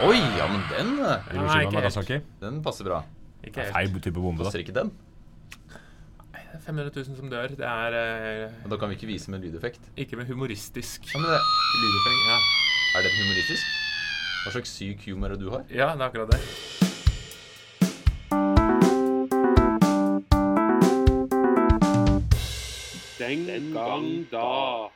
Oi, ja, men den, eh, Hiroshima helt. Nagasaki. den passer bra. Ikke helt. Feil type bombe, da. Passer ikke den? Nei, Det er 500 000 som dør. Det er eh, Men da kan vi ikke vise med lydeffekt. ikke med humoristisk Ja, men det, lydeffekt. Ja. er den humoristisk? Hva slags syk humor er det du har? ja, det er akkurat det. Den gang da.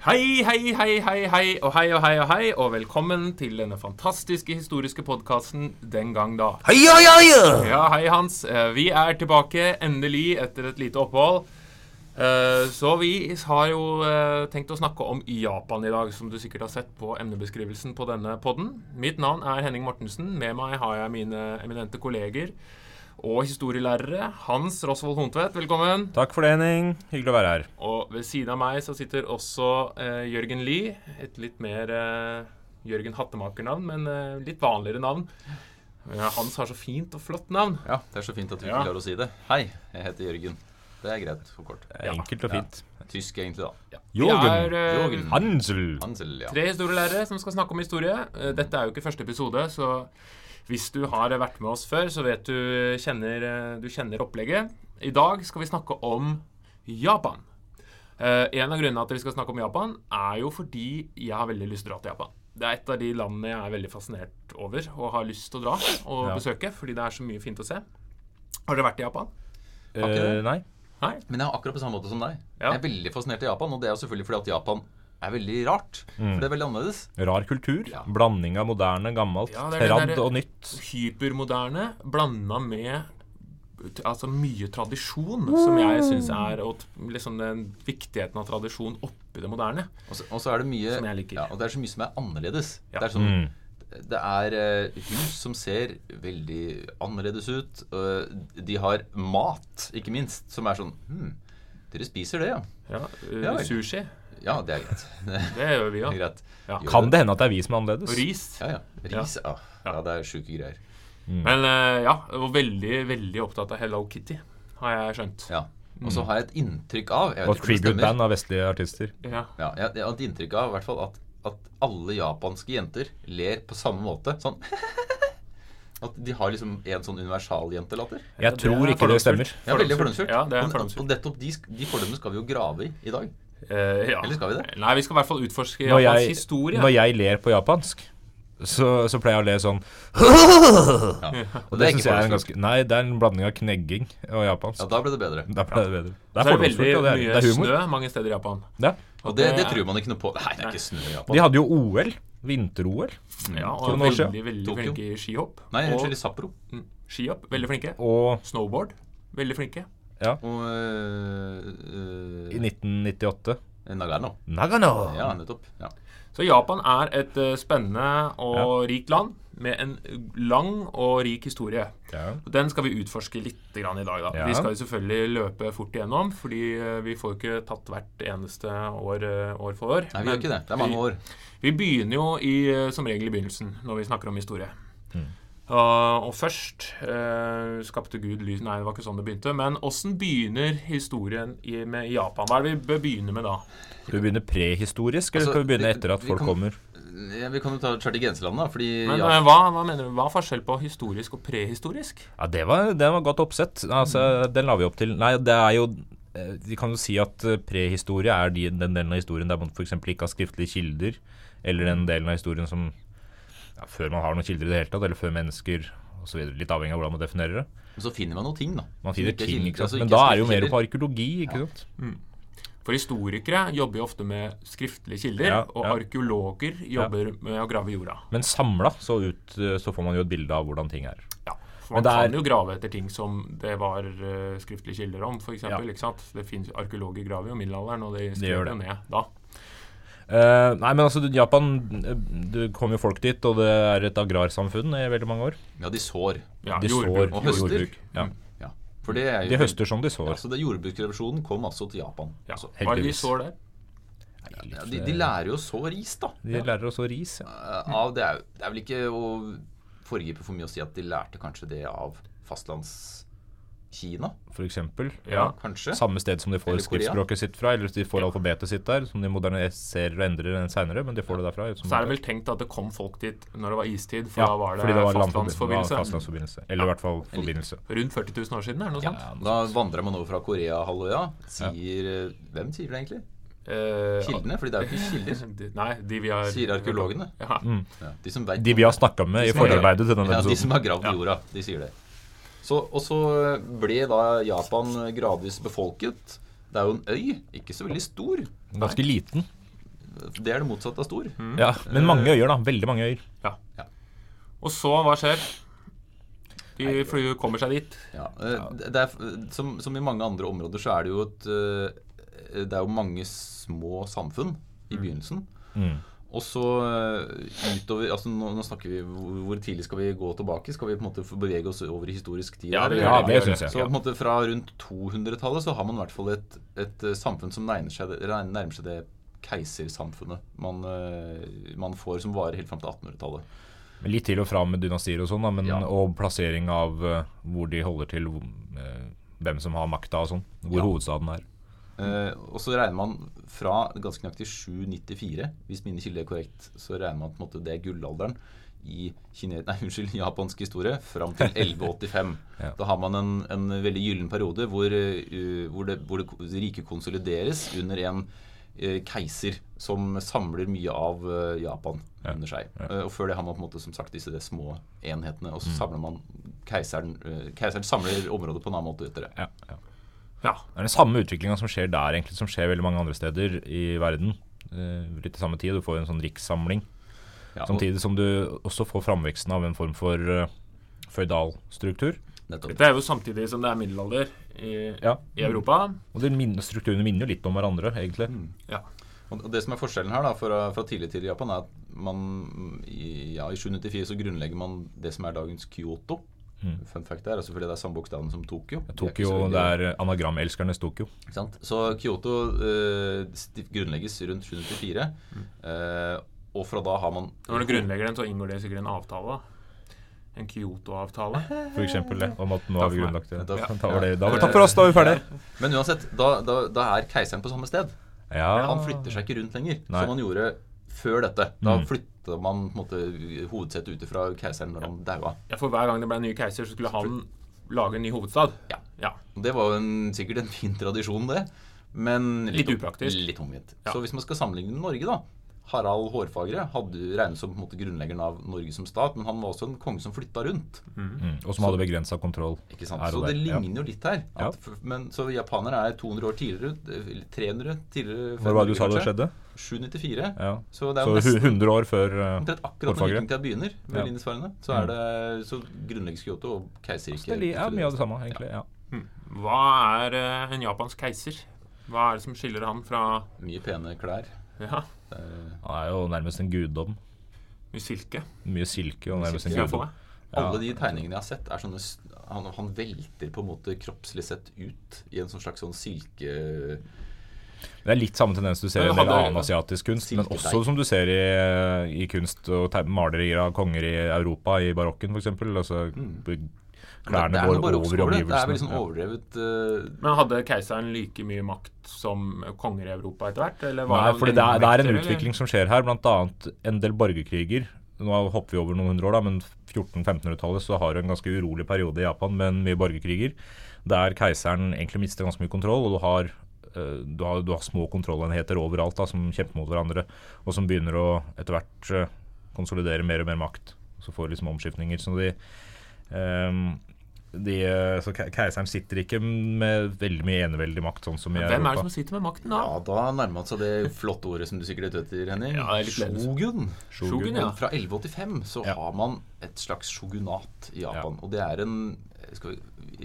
Hei, hei, hei, hei, hei, og hei og hei og hei, og velkommen til denne fantastiske historiske podkasten Den gang da. Hei, hei, hei! Ja, hei, Hans. Eh, Vi er tilbake endelig etter et lite opphold. Eh, Så vi har jo eh, tenkt å snakke om Japan i dag, som du sikkert har sett på emnebeskrivelsen på denne podden. Mitt navn er Henning Mortensen. Med meg har jeg mine eminente kolleger og historielærere. Hans Rosvold Hontvedt, velkommen. Takk for det, Henning. Hyggelig å være her. Og ved siden av meg så sitter også eh, Jørgen Lie. Et litt mer eh, Jørgen Hattemaker-navn, men eh, litt vanligere navn. Ja, Hans har så fint og flott navn. Ja, det er så fint at vi Ja. ikke klarer å si det. Hei, jeg heter Jørgen. Det er greit for kort. Er Enkelt og Ja. fint. Tysk egentlig, da. Jørgen. er eh, Jørgen. Hansel. Hansel, ja. tre historielærere som skal snakke om historie. Eh, Dette er jo ikke første episode, så hvis du har vært med oss før, så vet du kjenner, du kjenner opplegget. I dag skal vi snakke om Japan. Eh, en av grunnene til at vi skal snakke om Japan, er jo fordi jeg har veldig lyst til å dra til Japan. Det er et av de landene jeg er veldig fascinert over og har lyst til å dra og Ja. besøke, fordi det er så mye fint å se. Har dere vært i Japan? Har? Eh, nei. Nei? Men jeg er akkurat på samme måte som deg. Ja. Jeg er veldig fascinert av Japan, og det er selvfølgelig fordi at Japan er veldig rart. For det er veldig annerledes. Rar kultur. Ja. Blanding av moderne, gammelt, Ja, tradd og nytt. hypermoderne blanda med altså mye tradisjon, som jeg syns er og liksom den viktigheten av tradisjon oppi det moderne. Og så, og så er det mye Som jeg liker. Ja, og det er så mye som er annerledes. Ja. Det er sånn Mm. Det er eh, hus som ser veldig annerledes ut. de har mat, ikke minst, som er sånn Hm, dere spiser det, ja? Ja, uh, Ja sushi. Ja, det er greit. Det Det gjør vi ja. greit. Ja. Gjør Kan det? det hende at det er vi som er Og annerledes? ris. Ja, ja. Ris, ja. Ja, det er sjuke greier. Men ja, ja, og veldig, veldig opptatt av Hello Kitty, har jeg skjønt. Ja. Og så har jeg et inntrykk av jeg vet Og et tribute-band av vestlige artister. Ja. Ja, jeg, jeg har et inntrykk av i hvert fall at, at alle japanske jenter ler på samme måte. Sånn At de har liksom en sånn universaljentelatter. Jeg det tror det ikke det stemmer. Ja, veldig fordomsfullt. Ja, det er og, fordomsfullt. og nettopp de, de fordommene skal vi jo grave i i dag. Eh, ja. Eller skal vi det? Nei, vi skal i hvert fall utforske Når Japans jeg, historie. når jeg ler på japansk, så, så pleier jeg å le sånn Ja. Og det er det syns jeg er en ganske Nei, det er en blanding av knegging og japansk. Ja, da ble det bedre. Da ble det bedre. Det Så er er det veldig det er, mye det er humor. snø mange steder i Japan. Ja. Og det, det tror man ikke noe på. Nei, det er ikke snø i Japan. De hadde jo OL. Vinter-OL. Ja, og veldig, veldig Tokyo. flinke i skihopp. Nei, unnskyld, i Sapporo. mm, skihopp, veldig flinke. Og Snowboard, veldig flinke. Og øh, i øh, 1998 Nagano. Nagano! Ja, nettopp. Ja. Så Japan er et eh, spennende og rikt land med en lang og rik historie. Ja. Og Den skal vi utforske litt grann i dag. da. Ja. Vi skal jo selvfølgelig løpe fort igjennom, fordi vi får ikke tatt hvert eneste år, år for år. Nei, vi gjør ikke det. Det er mange år. Vi begynner jo i, som regel i begynnelsen når vi snakker om historie. Mm. Og først eh, skapte Gud lys Nei, det var ikke sånn det begynte. Men åssen begynner historien i, med Japan? Hva er det vi bør begynne med da? Skal vi begynne prehistorisk, eller Altså, skal vi begynne etter at folk kan- kommer? Ja, vi kan jo ta Charlie Grenseland, da. Fordi Men ja, eh, hva, hva mener du? Hva er forskjell på historisk og prehistorisk? Ja, det var, det var godt oppsett. Altså, Den la vi opp til. Nei, det er jo eh, Vi kan jo si at eh, prehistorie er de, den delen av historien der man f.eks. ikke har skriftlige kilder, eller den delen av historien som ja, Før man har noen kilder i det hele tatt, eller før mennesker osv. Litt avhengig av hvordan man definerer det. Men så finner man noen ting, da. Man finner ikke er ting, kilder, ikke sant? altså Men da er det jo mer på arkeologi, ikke sant? For historikere jobber jo ofte med skriftlige kilder, Ja, og ja. arkeologer jobber med å grave i jorda. Men samla så, ut, eh, så får man jo et bilde av hvordan ting er. Ja, for Man det er- kan jo grave etter ting som det var eh, skriftlige kilder om, f.eks. Ja. Det finnes Arkeologer graver jo middelalderen, og de skriver det. ned da. Eh, nei, men altså, Japan eh, Det kommer jo folk dit, og det er et agrarsamfunn i veldig mange år. Ja, de sår. Ja, De jordbruk. sår Og høster. jordbruk. Ja. Ja. For det er jo De høster som de Ja, sår. så det Jordbruksrevolusjonen kom altså til Japan. Ja. Altså, Hva er det de sår der? ja, de, de lærer jo å så ris, da. De lærer å så ris. Ja. Eh, Av, det, er, det er vel ikke å foregripe for mye å si at de lærte kanskje det av Kina, For eksempel. Ja. kanskje. Samme sted som de får skriftspråket sitt fra, eller de får alfabetet sitt der, som de moderniserer og endrer seinere, men de får det derfra. Så er det vel tenkt at det kom folk dit når det var istid, for ja, da var det, det var fastlandsforbindelse. var fastlandsforbindelse. Eller i hvert fall forbindelse. Rundt 40 000 år siden, er det noe Ja, sånt? Da vandrer man over fra Koreahalvøya. Sier eh, Hvem sier det egentlig? Eh, Kildene? Fordi det er jo ikke kilder. de- Nei, de vi har Sier arkeologene. Ja. Ja, de som vet De vi har snakka med i forarbeidet til denne Ja, de som har gravd jorda. De sier det. Så, og så ble da Japan gradvis befolket. Det er jo en øy, ikke så veldig stor. Ganske liten. Det er det motsatte av stor. Ja, men mange øyer, da. Veldig mange øyer. Ja. Og så, hva skjer? De flyr, kommer seg dit. Ja, eh, det er, som, som i mange andre områder så er det jo et eh, Det er jo mange små samfunn i begynnelsen. Mm. Og så eh, utover altså nå, nå snakker vi hvor, tidlig skal vi gå tilbake? Skal vi på en måte bevege oss over i historisk tid? Ja, det eller? Ja, det synes jeg. Så på en måte fra rundt 200-tallet så har man i hvert fall et, et eh, samfunn som nærmer seg, nærmer seg det keisersamfunnet man, eh, man får som varer helt fram til 1800-tallet. Litt til og fra med dynastier og sånn, da, men, Ja. og plassering av hvor de holder til, hvem som har makta og sånn. Hvor Ja. hovedstaden er. Eh, og så regner man fra ganske nøyaktig 794, hvis mine kilder er korrekt, så regner man på en måte det er gullalderen i kine, nei, unnskyld, japansk historie fram til 1185. Ja. Da har man en, en veldig gyllen periode hvor, uh, hvor, det, hvor det rike konsolideres under en uh, keiser som samler mye av Japan Ja. under seg. Ja. Og før det har man på en måte som sagt disse små enhetene, og så Mm. samler man keiseren Keiseren samler området på en annen måte etter det. Ja, ja. Ja. Det er den samme utviklinga som skjer der, egentlig, som skjer veldig mange andre steder i verden. Eh, litt i samme tid. Du får en sånn rikssamling. Ja, og- Samtidig som du også får framveksten av en form for uh, føydal struktur. nettopp. Dette er jo samtidig som det er middelalder i, Ja. i Europa. Og de strukturene minner jo litt om hverandre, egentlig. Ja. Og og det som er forskjellen her da, fra, fra tidlig til Japan, er at man i, ja, i 794 så grunnlegger man det som er dagens Kyoto. Mm. Fun fact der, altså fordi det er samme bokstaven som Tokyo. De er Tokyo, veldig- det er anagramelskerne Tokyo. Ikke sant? Så Kyoto eh, grunnlegges rundt 794. eh, og fra da har man Når du grunnlegger den, så inngår det sikkert en avtale. En Kyoto-avtale. For eksempel det. Om at nå har vi grunnlagt det. Ja. Da var det. Da var det takk for oss, da er vi ferdige. Men uansett, da, da, da er keiseren på samme sted. Ja. Han flytter seg ikke rundt lenger, Nei. som han gjorde før dette. Da Mm. flytta man på en måte hovedsetet ut fra keiseren når han daua. Ja, For hver gang det ble en ny keiser, så skulle han lage en ny hovedstad. Ja. Ja. Det var jo en, sikkert en fin tradisjon, det. Men Litt upraktisk. Litt omvendt. Ja. Så hvis man skal sammenligne med Norge, da Harald Hårfagre hadde regnet som på en måte grunnleggeren av Norge som stat, men han var også en konge som flytta rundt. Mm. Og som hadde begrensa kontroll. Ikke sant? Så det ligner jo litt her. Ja. Men, så japanere er 200 år tidligere, eller 300 tidligere Hvor var det du sa det skjedde? 794. Ja. Så det er Så nesten 100 år før uh, omtrent akkurat når vikingtida begynner, med Ja. linjesvarene, så, er det, så grunnlegges Kyoto og keiserriket. Det li- er mye av det samme, egentlig. ja Hva er uh, en japansk keiser? Hva er det som skiller han fra Mye pene klær. Ja, Det er- Han er jo nærmest en guddom. mye silke? Mye silke og nærmest en jeg få guddom. Ja. Alle de tegningene jeg har sett, er sånne han, han velter på en måte kroppslig sett ut i en sånn slags sånn silke... Det er litt samme tendens du ser i en del annen asiatisk kunst, men også som du ser i, i kunst og malerier av konger i Europa, i barokken f.eks. Altså, b- klærne går over i omgivelsene. Det er sånn overdrevet uh... Men hadde keiseren like mye makt som konger i Europa etter hvert? Eller var Nei, for det er, det er en eller? utvikling som skjer her, bl.a. en del borgerkriger. Nå hopper vi over noen hundre år, da, men 1400-1500-tallet så har du en ganske urolig periode i Japan med mye borgerkriger, der keiseren egentlig mister ganske mye kontroll, og du har, eh, du har, du har små kontrollenheter overalt da, som kjemper mot hverandre, og som begynner å etter hvert eh, konsolidere mer og mer makt. Så får liksom omskiftninger. Så de, ehm, de, så keiseren sitter ikke med veldig mye eneveldig makt, sånn som i Hvem er det som sitter med makten da? Ja, da nærmer det seg det flotte ordet som du sikkert vet etter, Henning. Ja, er. Shogun. Shogun, ja. Fra 1185 så Ja. har man et slags shogunat i Japan. Og det er en vi,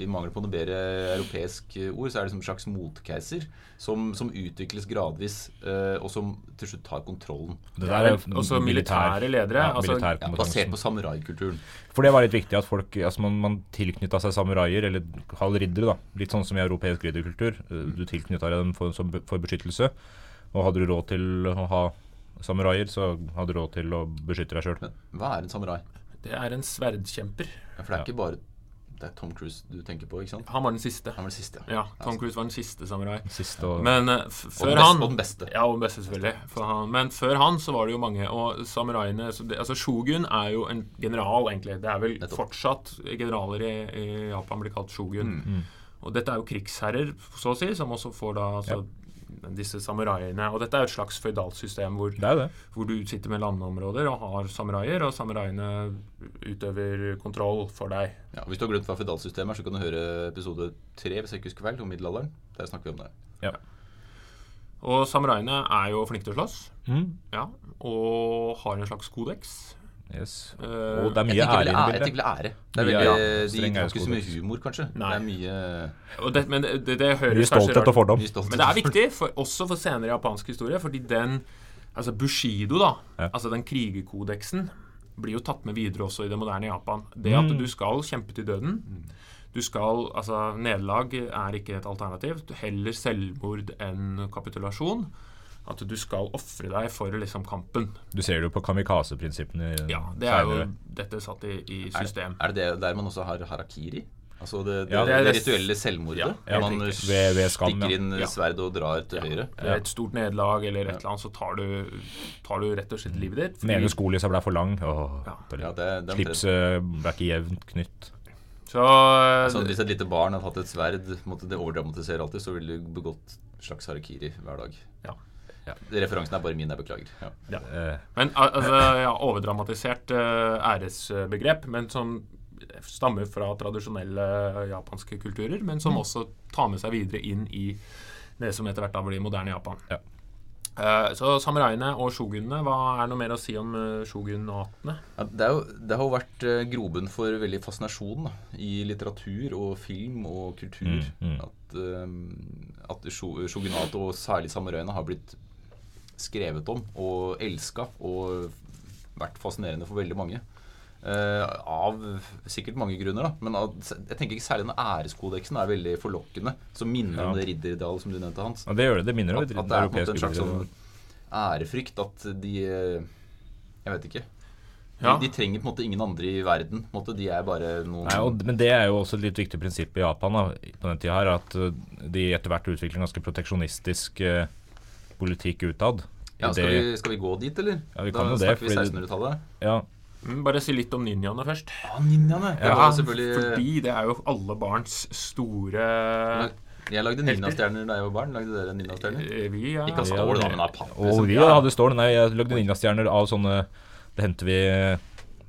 I mangel på noe bedre europeisk ord, så er det som en slags motkeiser som, som utvikles gradvis, eh, og som til slutt tar kontrollen. Det der er Også militære ledere, Ja, altså- militær Ja, basert på samuraikulturen. For det var litt viktig at folk altså man, man tilknytta seg samuraier, eller kall riddere, da. Litt sånn som i europeisk ridderkultur. Eh, Du tilknytta deg dem for, for beskyttelse. Og hadde du råd til å ha samuraier, så hadde du råd til å beskytte deg sjøl. Hva er en samurai? Det er en sverdkjemper. Ja, for det er Ja. ikke bare Det er Tom Cruise du tenker på, ikke sant? Han var den siste. Han var den siste, ja. Ja, Tom Cruise var den siste samurai. Siste og Men uh, Og den beste, han og den beste. Ja, og den beste, selvfølgelig. For han, men før han så var det jo mange. Og samuraiene det, Altså Shogun er jo en general, egentlig. Det er vel Nettopp. fortsatt generaler i, i Japan blir kalt shogun. Mm. Og dette er jo krigsherrer, så å si, som også får da altså, disse samuraiene. Og dette er et slags føydalsystem hvor, Det det. hvor du sitter med landområder og har samuraier, og samuraiene utøver kontroll for deg. Ja, hvis du har glemt hva føydalsystemet er, så kan du høre episode tre hvis jeg ikke husker feil, om middelalderen. Der snakker vi om det. Ja. Og samuraiene er jo flinke til å slåss, Mm. ja, og har en slags kodeks. Yes. Uh, Og det er mye ære i det tenker bildet. vel ære. Det er veldig, ja. De Streng ikke så mye humor, kanskje. Nei. Det er mye, og det, men det, det, det høres Mye stolthet rart og fordom. stolthet. Men det er viktig, for, også for senere japansk historie, fordi den Altså Bushido, da, Ja. altså den krigerkodeksen, blir jo tatt med videre også i det moderne Japan. Det at Mm. du skal kjempe til døden du skal, altså Nederlag er ikke et alternativ. Heller selvmord enn kapitulasjon. At du skal ofre deg for liksom kampen. Du ser det jo på kamikaze-prinsippene Ja, Det er jo dette satt i, i Er, system. er det det der man også har harakiri? Altså det, det, Ja, det, det er det- rituelle selvmordet? Ja, Ja, man. Ved- ved skam, stikker inn Ja. sverd og drar til høyre. Det er et stort nederlag eller et eller annet, så tar du, tar du rett og slett livet ditt. Den ene skolissa ble for lang. Åh, Ja. Ja, det, det er Slipset ble ikke jevnt knytt. Så eh, Så hvis et lite barn hadde hatt et sverd, måtte det overdramatiserer alltid, så ville du begått slags harakiri hver dag. Ja. Ja. Referansen er bare min, jeg beklager. Ja. Ja. Men altså, ja, overdramatisert eh, æresbegrep, men som stammer fra tradisjonelle japanske kulturer, men Mm. som også tar med seg videre inn i det som etter hvert da blir moderne Japan. Ja. Eh, så samuraiene og shogunene, hva er noe mer å si om uh, shogunatene? Ja, det, jo, det har jo vært eh, grobunn for veldig fascinasjon da, i litteratur og film og kultur. Mm, mm. At, eh, at shogunatet og særlig samuraiene har blitt skrevet om og elska og vært fascinerende for veldig mange. Uh, av sikkert mange grunner, da. Men at, jeg tenker ikke særlig den æreskodeksen er veldig forlokkende. Som minner Ja. om det ridderidealet som du nevnte, Hans. Ja, det gjør det. Det minner om At, at det er en en slags sånn ærefrykt. At de eh, Jeg vet ikke. De, Ja. de trenger på en måte ingen andre i verden. På en måte, de er bare noen Nei, og, men det er jo også et litt viktig prinsipp i Japan da, på den tida her, at uh, de etter hvert utvikler en ganske proteksjonistisk uh, politikk utad. ja, skal, vi, skal vi gå dit, eller? Ja, vi da kan jo det, snakker vi fordi- 1600-tallet. Ja, Mm, bare si litt om ninjaene først. Ah, ninjaene. Ja, Ja, var selvfølgelig fordi det er jo alle barns store Jeg lagde ninjastjerner da jeg var barn. Lagde dere ninjastjerner? eh, Vi ja. Ikke av stål, da, men av papp. Og liksom. vi hadde stål. Nei, jeg lagde ninjastjerner av sånne Det henter vi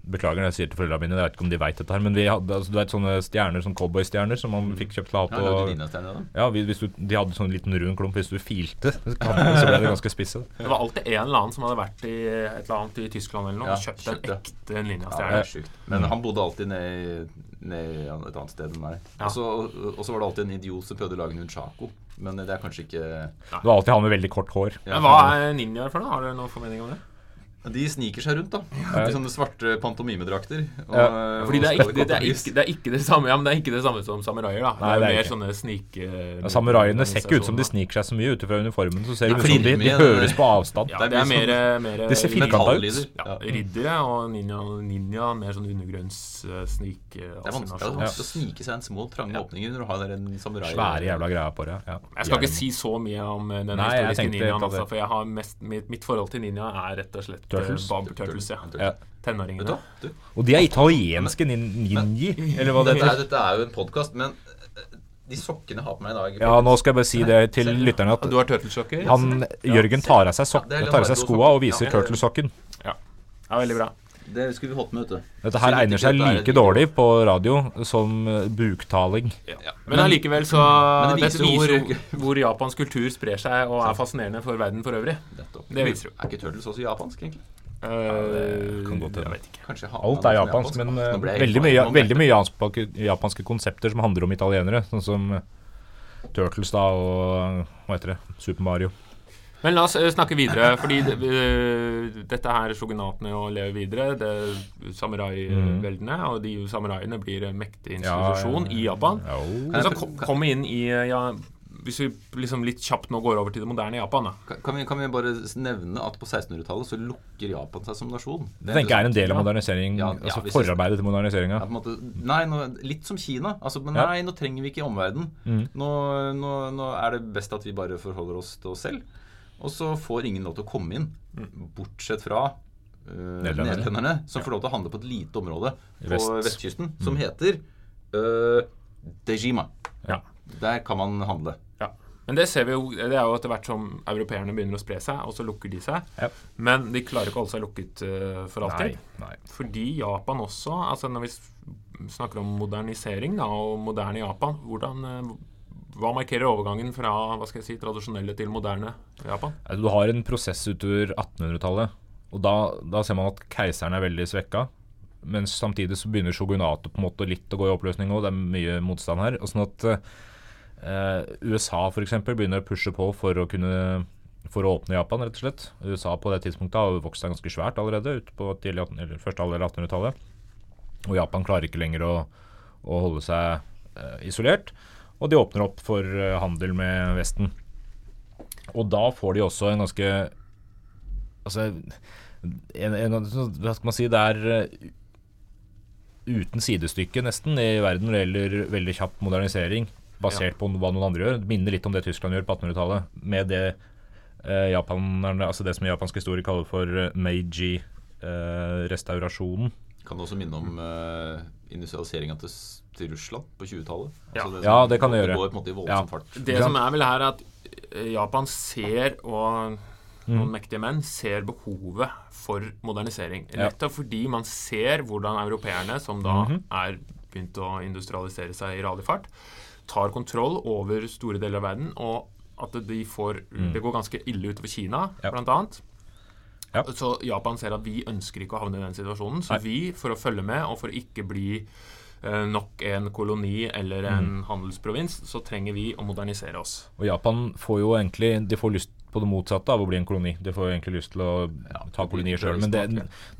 Beklager når jeg sier til foreldrene mine, jeg vet ikke om de veit dette her, men vi hadde altså, du vet, sånne stjerner, sånn cowboystjerner som man fikk kjøpt til å ha Ja, på. Ja, vi- hvis du, de hadde sånn liten rund klump. Hvis du filte, så ble det ganske spisse. Det var alltid en eller annen som hadde vært i et eller annet i Tyskland eller noe Ja, og kjøpt en kjøpt, ja. ekte Ja, det ninjastjerne. er. Men han bodde alltid ned, i- ned et annet sted enn meg. Ja. Og så- var det alltid en idiot som prøvde å lage en unchako. Men det er kanskje ikke Det var alltid han med veldig kort hår. ja. Men hva er ninjaer for noe? Har dere noen formening om det? De sniker seg rundt, da. I sånne svarte pantomimedrakter. Og, Ja, Fordi det er, ikke, det, er ikke, det er ikke det samme Ja, men det er ikke det samme som samuraier, da. Nei, det er det er mer ikke. sånne snike... Ja, Samuraiene ser ikke ut som de sniker seg så mye ut fra uniformen. Så ser Ja, det ut som de, de høres på avstand. Ja, Det er det er mye mer, mer Det ser firkanta ut. Ja, Ja. riddere og ninja, ninja mer sånn undergrunnssnik Det er vanskelig, det å snike seg en små, trange åpninger når du har der en samurai Svære jævla greier på det. Ja. Jeg skal ikke si så mye om eh, den historiske ninjaen, altså, for jeg har mest, mitt, mitt forhold til ninja er rett og slett eh, Turtles? Bob Turtles. Ja. Ja. Du Tenåringene. Du, Og de er italienske nin ninji, eller hva det er, heter. dette er jo en podkast, men eh, de sokkene jeg har på meg i dag Ja, nå skal jeg bare si det til lytterne at Du har turtlesokker? han, Jørgen tar av seg, skoa og viser viser Ja. turtlesokken. Ja, veldig bra. Det skulle vi holdt med, vet du. Dette her Så egner seg like dårlig på radio som eh, buktaling. Men allikevel så Men det Dette viser hvor- hvor japansk kultur sprer seg og er fascinerende for verden for øvrig. Det viser jo. Er ikke Turtles også japansk, egentlig? Det kan godt hende. Alt er japansk, men eh, veldig mye, veldig mye japanske, japanske konsepter som handler om italienere. Sånn som eh, Turtles da og eh, hva heter det? Super Mario. Men la oss eh, snakke videre, fordi det, eh, dette her shogunatene og lever videre. Det Samuraiveldene, og de samuraiene blir en mektig institusjon i Japan. Men så kom, kom inn i eh, ja, hvis vi liksom litt kjapt nå går over til det moderne Japan, da. Kan- vi, kan vi bare nevne at på 1600-tallet så lukker Japan seg som nasjon? Det tenker jeg er en del av modernisering, Ja, ja, altså forarbeidet til moderniseringa. Ja, nei, nå, litt som Kina. Altså, men nei, nå trenger vi ikke omverdenen. Mm. Nå, nå, nå er det best at vi bare forholder oss til oss selv. Og så får ingen lov til å komme inn, bortsett fra uh, Nederlenderne. som får lov til å handle på et lite område på vest. Mm. vestkysten, som heter uh, Dejima. Ja. Der kan man handle. Ja. Men det ser vi jo, det er jo etter hvert som europeerne begynner å spre seg, og så lukker de seg. Ja. Men de klarer ikke å holde seg lukket uh, for alltid. Nei, nei. Fordi Japan også altså Når vi snakker om modernisering da, og moderne Japan, hvordan, eh, hva markerer overgangen fra hva skal jeg si, tradisjonelle til moderne Japan? Du har en prosess utover 1800-tallet, og da, da ser man at keiseren er veldig svekka. Mens samtidig så begynner shogunatet på en måte litt å gå i oppløsning òg. Det er mye motstand her. Og sånn at eh, USA f.eks. begynner å pushe på for å kunne for å åpne Japan, rett og slett. USA på det tidspunktet har vokst seg ganske svært allerede, ut på tidlig 18, eller første halvdel av 1800-tallet. Og Japan klarer ikke lenger å, å holde seg eh, isolert. Og de åpner opp for eh, handel med Vesten. Og da får de også en ganske Altså en, en, Hva skal man si Det er eh, uten sidestykke, nesten, i verden når det gjelder veldig kjapp modernisering. Basert på hva noen andre gjør. Det minner litt om det Tyskland gjør på 1800-tallet. Med det eh, Japan, altså det som japansk historie kaller for eh, Meiji-restaurasjonen. Kan også minne om uh, industrialiseringa til, til Russland på 20-tallet? Ja. Altså Ja, det kan det gjøre. går på en måte Ja. fart. Det som er vel her, er at eh, Japan ser, og Mm. noen mektige menn ser behovet for modernisering. Ja. Nettopp fordi man ser hvordan europeerne, som da Mhm. er begynt å industrialisere seg i rallyfart, tar kontroll over store deler av verden, og at de får Det går ganske ille utover Kina, Mm. Ja. blant annet. Ja. Så Japan ser at vi ønsker ikke å havne i den situasjonen. Så Nei. vi, for å følge med, og for å ikke bli uh, nok en koloni eller en Mm. handelsprovins, så trenger vi å modernisere oss. Og Japan får jo egentlig De får lyst på det motsatte av å bli en koloni. De får jo egentlig lyst til å ta kolonier sjøl. Men det,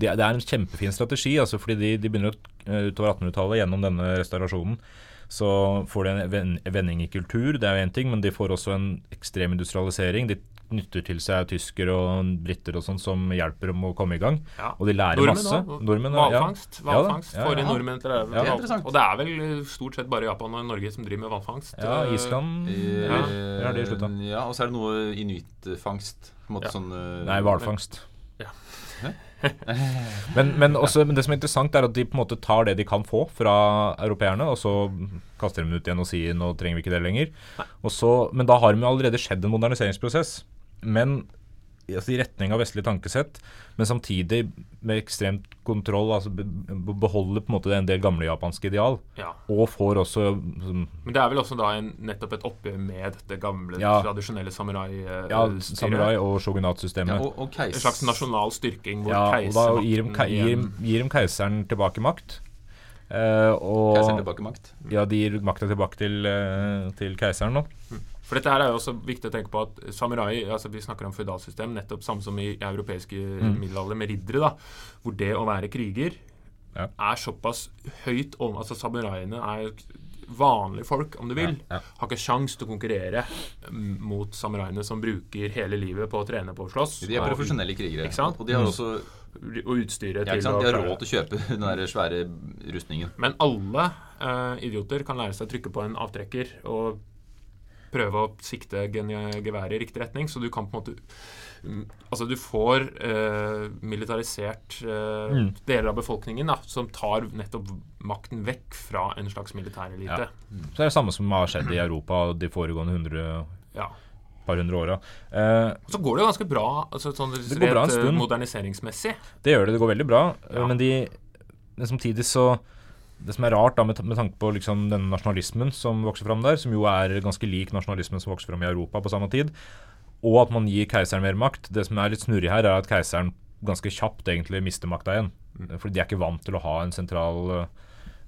det, er- en kjempefin strategi, altså fordi de, de begynner eh, utover 1800-tallet gjennom denne restaurasjonen. Så får de en vending i kultur, det er jo én ting, men de får også en ekstrem industrialisering. De knytter til seg tyskere og briter og sånn som hjelper dem å komme i gang. Ja. Og de lærer Nordmenn masse. også. Nordmenn, ja. Hvalfangst. Ja hvalfangst ja, ja. nordmenn til å. Det interessant. Og det er vel eh, stort sett bare Japan og Norge som driver med hvalfangst. Ja, Eh, Island I- Ja, der har de slutta. Ja, og så er det noe inuittfangst. På en måte Ja. sånn uh, Nei, hvalfangst. Ja. men, men, også, men det som er interessant, er at de på en måte tar det de kan få fra europeerne, og så kaster de dem ut igjen og sier nå trenger vi ikke det lenger. Og så, men da har de jo allerede skjedd en moderniseringsprosess. Men altså, i retning av vestlig tankesett, men samtidig med ekstremt kontroll. altså be, be- Beholder på en måte en del gamle japanske ideal. Ja. Og får også som, Men det er vel også da en, nettopp et oppgjør med det gamle, Ja. tradisjonelle samurai-styret. ja, samurai- og ja, shogunatsystemet. og, og. En slags nasjonal styrking hvor Ja, og da gir de, keisermakten ke- gir, gir dem keiseren tilbake makt. Eh, og Keiseren tilbake makt. Ja, de gir makta tilbake til, eh, til keiseren nå. For dette her er jo også viktig å tenke på at samurai altså Vi snakker om føydalsystem, nettopp samme som i europeiske Mm. middelalder med riddere, da, hvor det å være kriger Ja. er såpass høyt om Altså samuraiene er vanlige folk, om du vil. Ja, ja. Har ikke sjans til å konkurrere mm, mot samuraiene som bruker hele livet på å trene på å slåss. De er profesjonelle krigere. Ikke sant? Og de har også Og utstyret ja, ikke til å De har råd til å kjøpe den der svære rustningen. Men alle eh, idioter kan lære seg å trykke på en avtrekker og prøve å sikte geværet i riktig retning. Så du kan på en måte mm, Altså, du får eh, militarisert eh, Mm. deler av befolkningen da, som tar nettopp makten vekk fra en slags militærelite. Så det er det samme som har skjedd i Europa de foregående hundre, Ja. par hundre åra. Eh, så går det jo ganske bra altså, sånn Det går bra en stund. moderniseringsmessig. det gjør det, det går veldig bra. Ja. Men, de, men samtidig så Det som er rart da med, med tanke på liksom den nasjonalismen som vokser fram der, som jo er ganske lik nasjonalismen som vokser fram i Europa på samme tid, og at man gir keiseren mer makt Det som er litt snurrig her, er at keiseren ganske kjapt egentlig mister makta igjen. Fordi de er ikke vant til å ha en sentral eh,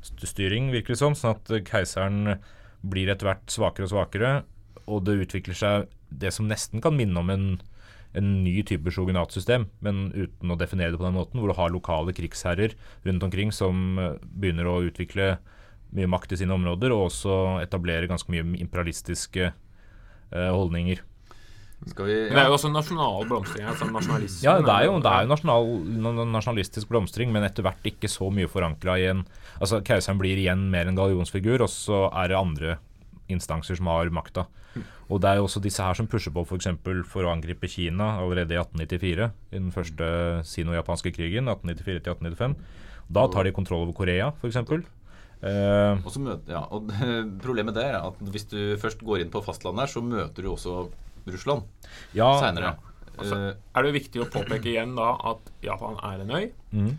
styring, virker det som. Sånn at eh, keiseren blir etter hvert svakere og svakere, og det utvikler seg det som nesten kan minne om en, en ny type shogunatsystem, men uten å definere det på den måten, hvor du har lokale krigsherrer rundt omkring som eh, begynner å utvikle mye makt i sine områder, og også etablere ganske mye imperialistiske eh, holdninger. Skal vi Men det er jo også nasjonal blomstring. Altså nasjonalisme. Ja, det er jo, det er jo nasjonal, nasjonalistisk blomstring, men etter hvert ikke så mye forankra i en Altså, Keiseren blir igjen mer en gallionsfigur, og så er det andre instanser som har makta. Og det er jo også disse her som pusher på f.eks. For, for å angripe Kina allerede i 1894, i den første sino-japanske krigen, 1894 til 1895. Da tar de kontroll over Korea, f.eks. Uh, Og så møter, ja, og Problemet der er at hvis du først går inn på fastlandet, her, så møter du også Russland ja, seinere. Ja. Altså, er det viktig å påpeke igjen da at Japan er en øy. Mm.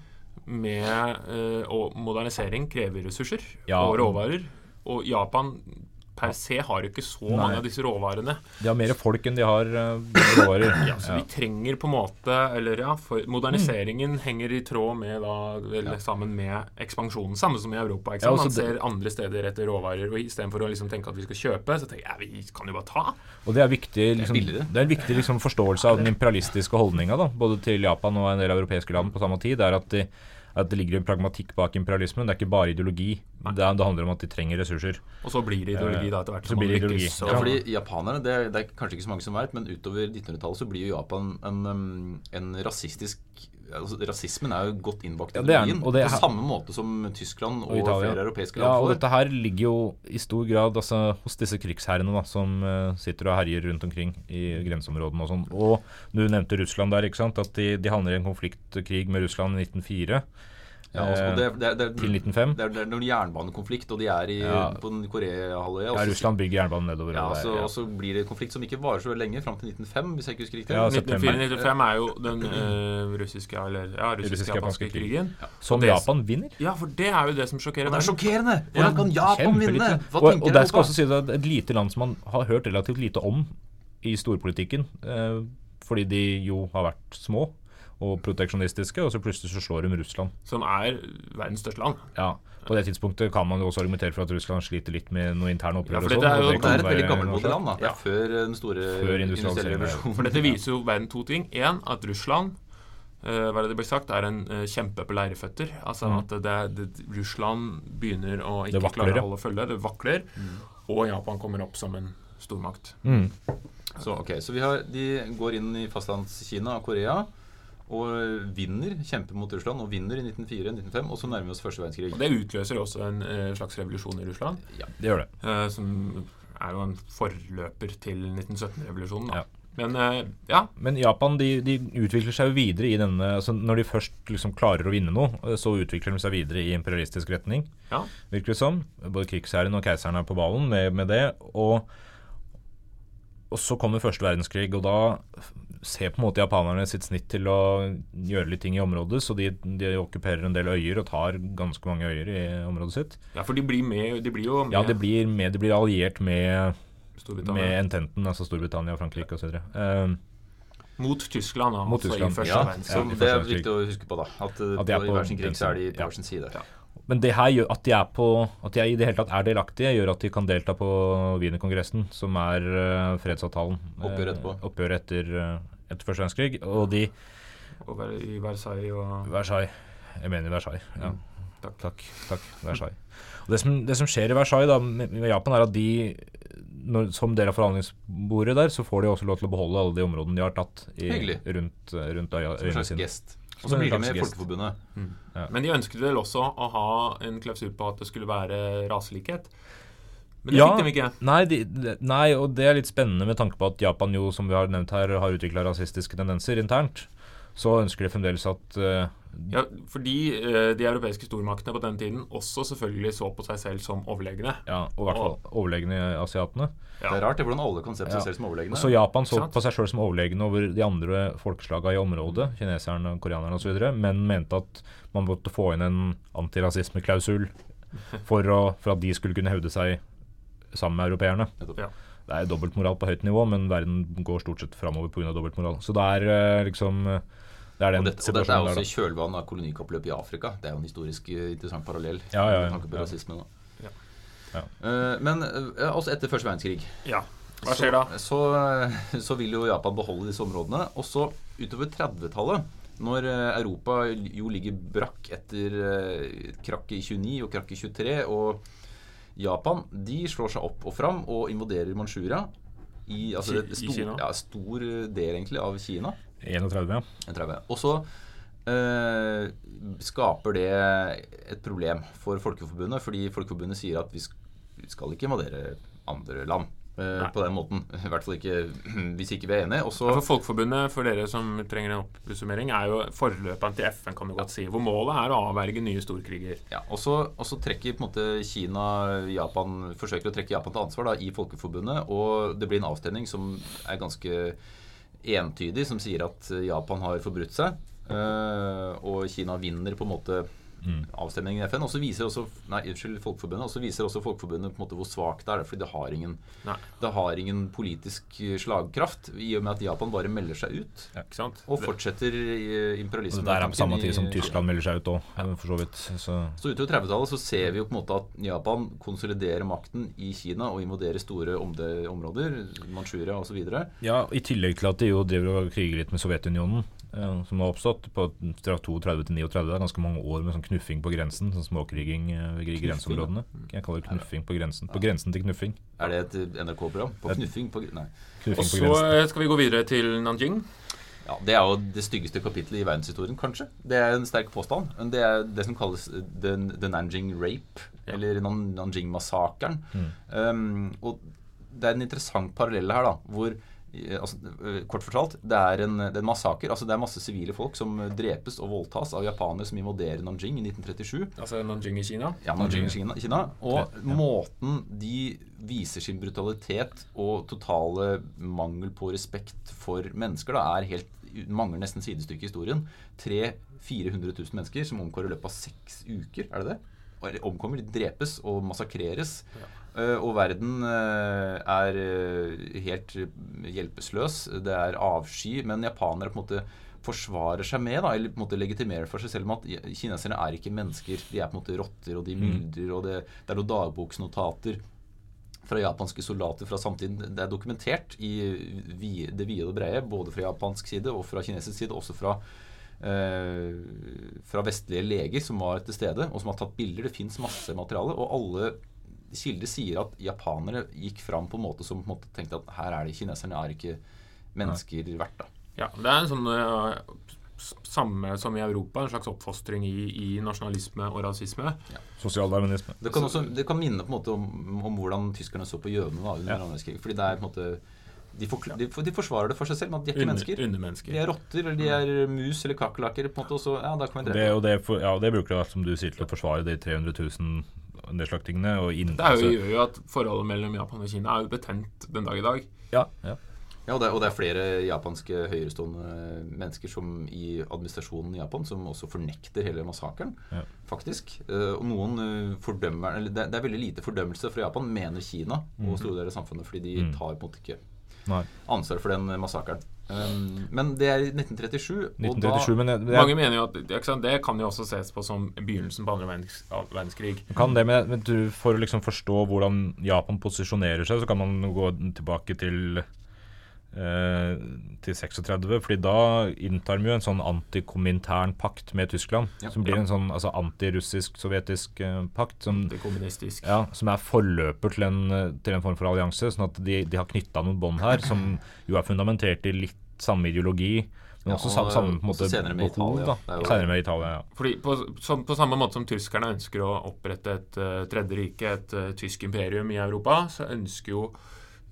Med, uh, og modernisering krever ressurser Ja. og råvarer. Og Japan per se har jo ikke så Nei. mange av disse råvarene. De har mer folk enn de har uh, råvarer. Ja, så vi trenger på en måte Eller ja, for moderniseringen henger i tråd med da Eller sammen med ekspansjonen. Samme som i Europa. ikke sant? altså Man det- ser andre steder etter råvarer, og istedenfor å liksom tenke at vi skal kjøpe, så tenker jeg vi kan jo bare ta. Og det er, viktig, liksom, det er en viktig liksom, forståelse av den imperialistiske holdninga, både til Japan og en del europeiske land på samme tid. Det er at, de, at det ligger en pragmatikk bak imperialismen. Det er ikke bare ideologi. Det, det handler om at de trenger ressurser. Og så blir det ideologi da etter hvert Så så blir det ideologi. Så. Ja, fordi japanerne, det er, det er kanskje ikke så mange som vet, men utover 1900-tallet så blir jo Japan en, en, en rasistisk altså, Rasismen er jo godt innbakt i Ja, ideologien. På samme måte som Tyskland og, Og Italia. flere europeiske Ja, og dette her ligger jo i stor grad altså, hos disse krigsherrene da, som uh, sitter og herjer rundt omkring i grenseområdene og sånn. Og du nevnte Russland der, ikke sant? At de, de havner i en konfliktkrig med Russland i 1904 Ja, også, det, det, det, til 1905. det, er, det er noen jernbanekonflikt, og de er i, Ja. på den Koreahalvøya. Ja, Russland bygger jernbanen nedover. Ja, så, ja. og så blir det en konflikt som ikke varer så lenge, fram til 1905, hvis jeg ikke husker riktig. Ja, 1904-1905 er jo den øh, russiske eller ja, russisk-japanske Russisk-japanske krig. krigen. Som det- Japan vinner. Ja, for det er jo det som sjokkerer Og det er sjokkerende! Hvordan kan Japan vinne? Hva og, og der skal også si at et lite land som man har hørt relativt lite om i storpolitikken, øh, fordi de jo har vært små og proteksjonistiske, og så plutselig så slår de Russland. Som er verdens største land. Ja, På det tidspunktet kan man jo også argumentere for at Russland sliter litt med noe interne opprør. Ja, for det dette sånn, er og jo- Det kan er et veldig gammelt gammelmodig land. da. Det Ja. er før den store Før industrialiseringen. industrielle revolusjonen. For dette viser jo verden to ting. Én, at Russland uh, hva er det det blir sagt, er en uh, kjempe på leireføtter. Altså Mm. at det, er- det, Russland begynner å ikke vakler, klare å holde følge. Det vakler. Og Japan kommer opp som en stormakt. Mm. Så, ok, så vi har, de går inn i fastlandskina og Korea og vinner, kjemper mot Russland og vinner i 1904-1905. Og så nærmer vi oss første verdenskrig. Og det utløser også en eh, slags revolusjon i Russland. Ja, Det gjør det. eh, som er jo en forløper til 1917-revolusjonen. da. Ja. Men eh, ja, Men Japan de, de utvikler seg jo videre i denne altså Når de først liksom klarer å vinne noe, eh, så utvikler de seg videre i imperialistisk retning. ja. virker det som. Både krigsherren og keiseren er på ballen med, med det. Og, og så kommer første verdenskrig, og da ser på en måte japanerne sitt snitt til å gjøre litt ting i området. Så de, de okkuperer en del øyer og tar ganske mange øyer i området sitt. ja, for de blir, med, de blir jo med Ja, de blir, med, de blir alliert med, med ententen, altså Storbritannia, Frankrike osv. Uh, Mot Tyskland, da, Mot altså Tyskland. i første Ja, verdenskrig. så det er viktig å huske på, da. At, At på, i hver sin krig så er de på Ja. hver sin side. Ja. Men det her gjør at de er på At de er i det hele tatt er delaktige, gjør at de kan delta på Wienerkongressen, som er uh, fredsavtalen. Oppgjøret Eh, etterpå. Oppgjøret etter, eh, etter første verdenskrig. Og de Og i Versailles og Versailles. Jeg mener Versailles. Ja. Mm, takk. takk. Takk. Versailles. Og det, som, det som skjer i Versailles da, med, med Japan, er at de når, som del av forhandlingsbordet der, så får de også lov til å beholde alle de områdene de har tatt i, rundt, rundt øya, Som en øyene slags sine. gest. Og så blir de med i. Folkeforbundet. Men de ønsket vel også å ha en klausul på at det skulle være raselikhet. Men det Ja. fikk de ikke. Nei, de, de, nei, og det er litt spennende med tanke på at Japan jo, som vi har nevnt her, har utvikla rasistiske tendenser internt. Så ønsker de fremdeles at eh, Ja, fordi uh, de europeiske stormaktene på den tiden også selvfølgelig så på seg selv som overlegne. Ja, og i hvert fall overlegne asiatene. Ja. Det er rart det, hvordan alle kan se på Ja. seg selv som overlegne. Så Japan så på seg sjøl som overlegne over de andre folkeslaga i området, kineserne, koreanerne osv., men mente at man måtte få inn en antirasismeklausul for, å- for at de skulle kunne hevde seg sammen med europeerne. Ja. Det er dobbeltmoral på høyt nivå, men verden går stort sett framover pga. dobbeltmoral. Så det er uh, liksom eh, Det er den Og dette, og dette er også i kjølvannet av kolonikappløpet i Afrika. Det er jo en historisk eh, interessant parallell. Ja, ja, ja. med tanke på Ja. rasisme. Ja. Ja. Eh, men eh, også etter første verdenskrig ja. Hva skjer da? Så, så, så vil jo Japan beholde disse områdene. Og så utover 30-tallet, når Europa jo ligger brakk etter krakket i 29 og krakket i 23, og Japan de slår seg opp og fram og invaderer Manchuria i altså, Ki- stor, i Kina? Ja, stor del egentlig av Kina. 31, ja. Og så eh, skaper det et problem for Folkeforbundet, fordi Folkeforbundet sier at vi skal ikke invadere andre land eh, Nei. på den måten. I hvert fall ikke hvis ikke vi er enige. Også, ja, For Folkeforbundet, for dere som trenger en oppsummering, er jo forløperen til FN, kan du godt si. Hvor målet er å avverge nye storkriger. Ja, og så, og så trekker på en måte Kina Japan, forsøker å trekke Japan til ansvar da, i Folkeforbundet. Og det blir en avstemning som er ganske entydig, som sier at Japan har forbrutt seg. eh, og Kina vinner på en måte avstemningen i FN. Og så viser også nei, unnskyld, Folkeforbundet, og så viser også Folkeforbundet på en måte hvor svakt det er. Fordi det har ingen, det har ingen politisk slagkraft, i og med at Japan bare melder seg ut. Sant? Og fortsetter Og imperialismen. det er på samme tid som Tyskland melder seg ut òg, for så vidt. Så Så utover 30-tallet så ser vi jo på en måte at Japan konsoliderer makten i Kina og invaderer store områder, Manchuria osv. Ja, I tillegg til at de jo driver og kriger litt med Sovjetunionen, eh, som har oppstått på fra 32 til 39. Det er ganske mange år med sånn knuffing på grensen. sånn Småkriging eh, i grenseområdene. Jeg kaller det knuffing på grensen. På grensen til knuffing. Er det et NRK-program? På knuffing? På, nei. Knuffing Og så eh, skal vi gå videre til Nanjing. Ja, det er jo det styggeste kapittelet i verdenshistorien, kanskje. Det er en sterk påstand. Men det er det som kalles the, the Nanjing rape, Ja. eller Nanjing-massakren. Um, og det er en interessant parallell her, da, hvor eh, altså, Kort fortalt, det er en, det er en massaker. Altså, det er masse sivile folk som drepes og voldtas av japanere som invaderer Nanjing i 1937. Altså Nanjing i Kina. Ja, Nanjing i Kina, Kina. Og måten de viser sin brutalitet og totale mangel på respekt for mennesker, da, er helt mangler nesten sidestykke i historien. 300 400 000 mennesker som omkommer i løpet av seks uker. Er det det? Omkommer, de drepes og massakreres. Eh, og verden eh, er eh, helt hjelpeløs. Det er avsky. Men japanere på en måte forsvarer seg med, da, eller på en måte legitimerer for seg selv med at kineserne er ikke mennesker. De er på en måte rotter, og de myldrer, og det, det er noen dagboksnotater fra japanske soldater fra samtiden. Det er dokumentert i det vide og brede, både fra japansk side og fra kinesisk side, også fra eh, fra vestlige leger som var til stede, og som har tatt bilder. Det fins masse materiale. Og alle kilder sier at japanere gikk fram på en måte som på en måte tenkte at her er det kineserne er ikke mennesker verdt. da. Ja, det er en sånn uh, samme som i Europa, en slags oppfostring i, i nasjonalisme og rasisme. Sosialdarwinisme. Det kan, også, det kan minne på en måte om, om hvordan tyskerne så på jødene da, under Ja. andre krig Fordi det er på en måte de, for, de, for- de forsvarer det for seg selv, men de er ikke Under- mennesker. Undermennesker. De er rotter, eller de er mus eller kakerlakker. på en måte, og så, ja, da kan vi Det, og det, for, ja, det bruker du, som du sier, til å forsvare de 300 000 nedslaktingene. Og inn, Det er jo, altså- gjør jo at forholdet mellom Japan og Kina er jo betent den dag i dag. ja, ja. Ja, og det, og det er flere japanske høyerestående mennesker som i administrasjonen i Japan som også fornekter hele massakren, Ja. faktisk. Eh, og noen eh, fordømmer eller det, det er veldig lite fordømmelse fra Japan, mener Kina og store deler av samfunnet, fordi de Mm. tar på en måte ikke ansvar for den massakren. Um, men det er i 1937, og 1937, men jeg, Mange mener jo at sant, Det kan jo også ses på som begynnelsen på andre verdenskrig. kan det, men, men du, for å liksom forstå hvordan Japan posisjonerer seg, så kan man gå tilbake til til 36, fordi da inntar vi jo en sånn antikomintern pakt med Tyskland. Ja. som blir Ja. en sånn altså antirussisk-sovjetisk uh, pakt. Som, ja, som er forløper til en, eh, til en form for allianse. Sånn at de, de har knytta noen bånd her som jo er fundamentert i litt samme ideologi. Men Ja, også samme, samme på en måte, senere med behov. Italia. Da. Jo- Senere med Italia, ja. Fordi på, som, på samme måte som tyskerne ønsker å opprette et uh, tredje rike, et uh, tysk imperium i Europa, så ønsker jo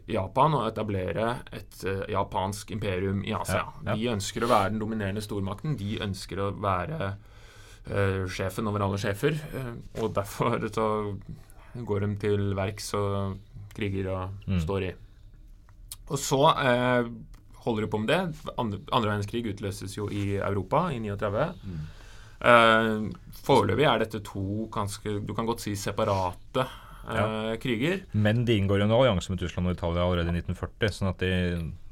Japan å etablere et eh, japansk imperium i Asia. Ja, ja. De ønsker å være den dominerende stormakten. De ønsker å være uh, sjefen over alle sjefer. Uh, og derfor så går de til verks og kriger og Mm. står i. Og så uh, holder de på med det. Andre, andre verdenskrig utløses jo i Europa i 39. Mm. Foreløpig er dette to ganske du kan godt si separate eh, kriger. Men de inngår en allianse med Tyskland og Italia allerede i 1940, sånn at de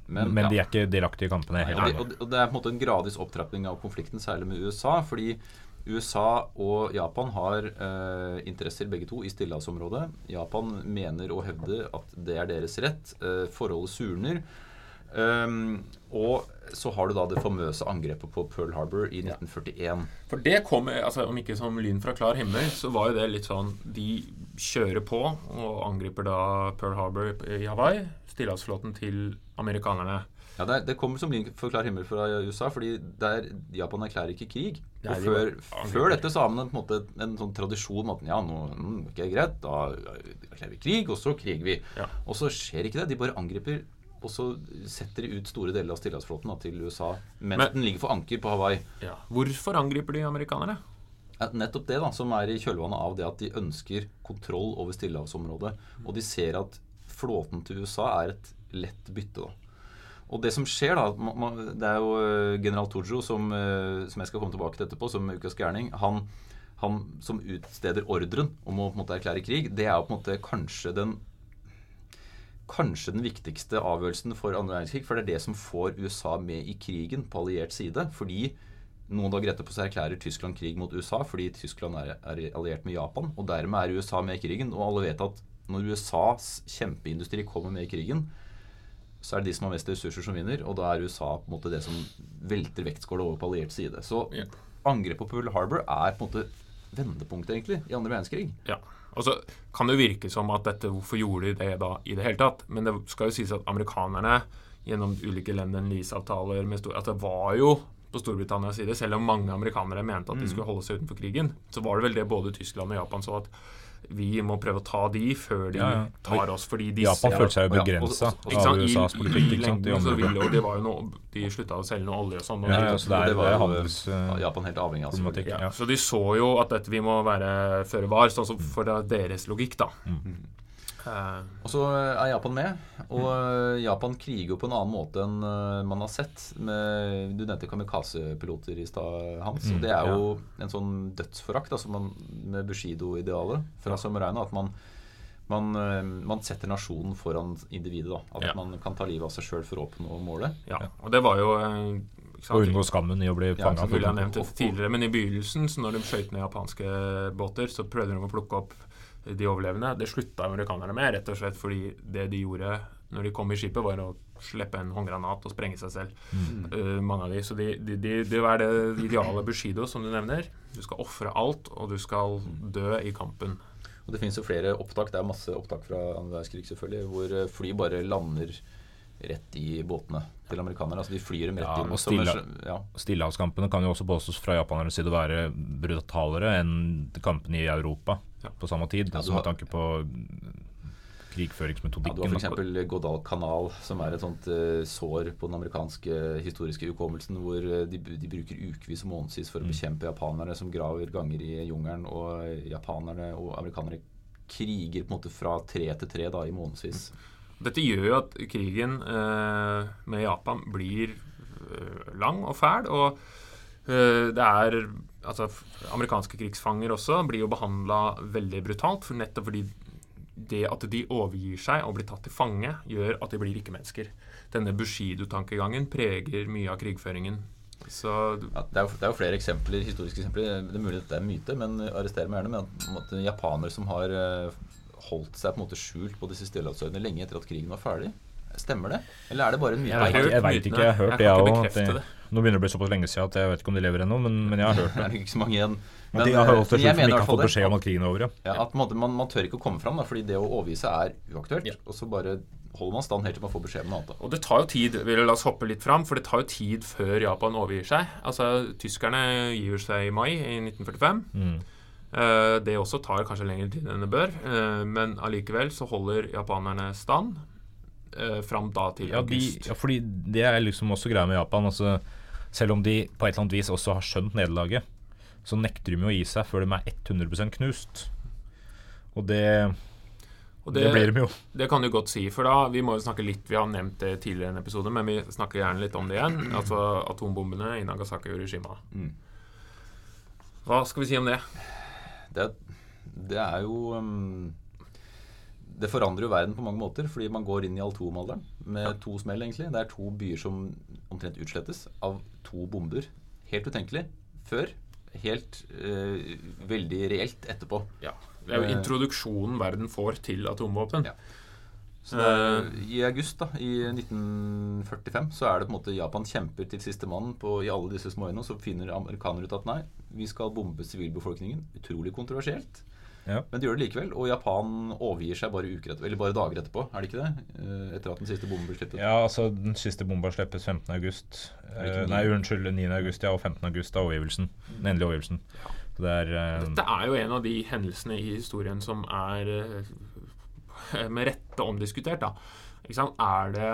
Men, Men, de er ikke delaktige i kampene. Helt og, det, og, det, og det er på en måte en gradvis opptrapping av konflikten, særlig med USA. Fordi USA og Japan har eh, interesser begge to i stillehavsområdet. Japan mener og hevder at det er deres rett. Eh, forholdet surner. Um, og så har du da det famøse angrepet på Pearl Harbor i 1941. For det kom, altså om ikke som lyn fra klar himmel, så var jo det litt sånn De kjører på og angriper da Pearl Harbor i Hawaii, stillehavsflåten til amerikanerne. Ja, det, er, det kommer som lyn for klar himmel fra USA, fordi der Japan erklærer ikke krig. Nei, og de før, dette så har man på en måte en sånn tradisjon med at ja, nå mm, ok, greit, da erklærer vi krig, og så kriger vi. Ja. Og så skjer ikke det. De bare angriper, og så setter de ut store deler av stillehavsflåten til USA mens Men- den ligger for anker på Hawaii. Ja. Hvorfor angriper de amerikanerne? Nettopp det da, som er i kjølvannet av det at de ønsker kontroll over stillehavsområdet. Og de ser at flåten til USA er et lett bytte. da. Og det som skjer, da Det er jo eh, general Tojo, som, eh, som jeg skal komme tilbake til etterpå, som ukas gærning. Han, han som utsteder ordren om å på en måte erklære krig, det er jo på en måte kanskje den Kanskje den viktigste avgjørelsen for andre verdenskrig. For det er det som får USA med i krigen på alliert side. Fordi noen dager etterpå så erklærer Tyskland krig mot USA fordi Tyskland er, er alliert med Japan. Og dermed er USA med i krigen. Og alle vet at når USAs kjempeindustri kommer med i krigen, så er det de som har mest ressurser, som vinner. Og da er USA på en måte det som velter vektskåla over på alliert side. Så angrepet på Pearl Harbor er på en måte vendepunktet egentlig i andre verdenskrig. Ja. Og så kan det jo virke som at dette Hvorfor gjorde de det da i det hele tatt? Men det skal jo sies at amerikanerne gjennom ulike Lendon Lease-avtaler med At det var jo på Storbritannias side, selv om mange amerikanere mente at de skulle holde seg utenfor krigen, så var det vel det både Tyskland og Japan så at vi må prøve å ta de før de Ja, ja. tar oss, fordi de Japan følte seg jo begrensa ja, av? USAs politikk. i ikke sant? i lengden så ville og de var jo noe, De slutta å selge noe olje og sånn. og Ja, ja, så det er, det var jo, handels... eh, Japan helt avhengig av problematikk. ja, Ja. Så de så jo at dette, vi må være føre var, sånn som for deres logikk, da. Eh, Og så er Japan med. Og eh, Japan kriger jo på en annen måte enn eh, man har sett. Med, du nevnte kamikaze-piloter i stad, Hans. Mm, og det er jo en sånn dødsforakt altså man, med Bushido-idealet fra Samarena. At man, man, eh, man setter nasjonen foran individet. da At Ja. man kan ta livet av seg sjøl for å oppnå målet. ja, og det var jo eh? Og unngå skammen i å bli Ja, fanga. Ja, jeg nevnt det Og- og- tidligere, men i begynnelsen, så når de skøyt ned japanske båter, så prøvde de å plukke opp de overlevende. Det slutta amerikanerne med, rett og slett fordi det de gjorde når de kom i skipet, var å slippe en håndgranat og sprenge seg selv. Eh, mange av de. Så de, de, de, det er det ideale Bushido, som du nevner. Du skal ofre alt, og du skal dø i kampen. Og det finnes jo flere opptak. Det er masse opptak fra andre verdenskrig, selvfølgelig, hvor eh, fly bare lander rett i båtene til amerikanerne. Altså de flyr dem rett Ja, inn. og stille- ja. Stillehavskampene kan jo også påstås fra japanernes side å være brutalere enn kampene i Europa Ja. på samme tid. Ja, altså med tanke på Ja, du har krigføringsmetodikken. f.eks. Godal-kanal, som er et sånt uh, sår på den amerikanske historiske hukommelsen, hvor eh, de, de bruker ukevis og månedsvis for å bekjempe japanerne som graver ganger i jungelen, og eh, japanerne og amerikanere kriger på en måte fra tre til tre da, i månedsvis. Dette gjør jo at krigen uh, med Japan blir uh, lang og fæl. Og eh, det er Altså, amerikanske krigsfanger også blir jo behandla veldig brutalt. For nettopp fordi det at de overgir seg og blir tatt til fange, gjør at de blir ikke-mennesker. Denne Bushido-tankegangen preger mye av krigføringen. Så Ja, det, er jo, det er jo flere eksempler, historiske eksempler. Det er mulig at det er myte, men arrester meg gjerne Men at, på japanere som har eh, holdt seg på en måte skjult på disse stillehavsøyene lenge etter at krigen var ferdig. Stemmer det? Eller er det bare en myte? Jeg vet, jeg veit ikke, jeg har hørt Jeg det, jeg òg. Nå begynner det å bli såpass lenge siden at jeg vet ikke om de lever ennå, men, men jeg har hørt Det det. er ikke så mange igjen. Men de har holdt men seg skjult jeg for de mener i ikke har fått beskjed om at krigen er over. Ja. Ja, at man, man, man tør ikke å komme fram, da, fordi det å overgi seg er uaktuelt. Ja. Og så bare holder man stand helt til man får beskjed om noe annet. da. Og det tar jo tid, vil La oss hoppe litt fram, for det tar jo tid før Japan overgir seg. Altså, Tyskerne gir seg i mai i 1945. Mm. Eh, det også tar kanskje lengre tid enn det bør, eh, men allikevel så holder japanerne stand uh, fram da til Ja, de, august. ja, fordi det er liksom også greia med Japan. Altså, selv om de på et eller annet vis også har skjønt nederlaget, så nekter de å gi seg før de er 100% knust. Og det, Og det, blir de jo. Det kan du godt si, for da Vi må jo snakke litt Vi har nevnt det tidligere i en episode, men vi snakker gjerne litt om det igjen. Altså atombombene i Nagasaki og Rishima. Mm. Hva skal vi si om det? Det, det er jo um, Det forandrer jo verden på mange måter, fordi man går inn i atomalderen med to smell, egentlig. Det er to byer som omtrent utslettes av to bomber. Helt utenkelig før. Helt eh, veldig reelt etterpå. Ja. Det er jo Eh. introduksjonen verden får til atomvåpen. Ja. Så er, I august da, i 1945 så er det på en måte Japan kjemper til siste mann på, i alle disse småøyene. Så finner amerikanere ut at nei, vi skal bombe sivilbefolkningen. Utrolig kontroversielt. Ja. Men de gjør det likevel. Og Japan overgir seg bare, uker eller bare dager etterpå. Er det ikke det? Eh, Etter at den siste bomben ble sluppet. Ja, altså Den siste bomba slippes 15. august. Eh, nei, unnskyld, 9. august, ja, og 15. august er overgivelsen. Den endelige overgivelsen. Så det er uh, Dette er jo en av de hendelsene i historien som er med rette omdiskutert. da. Ikke sant? Er det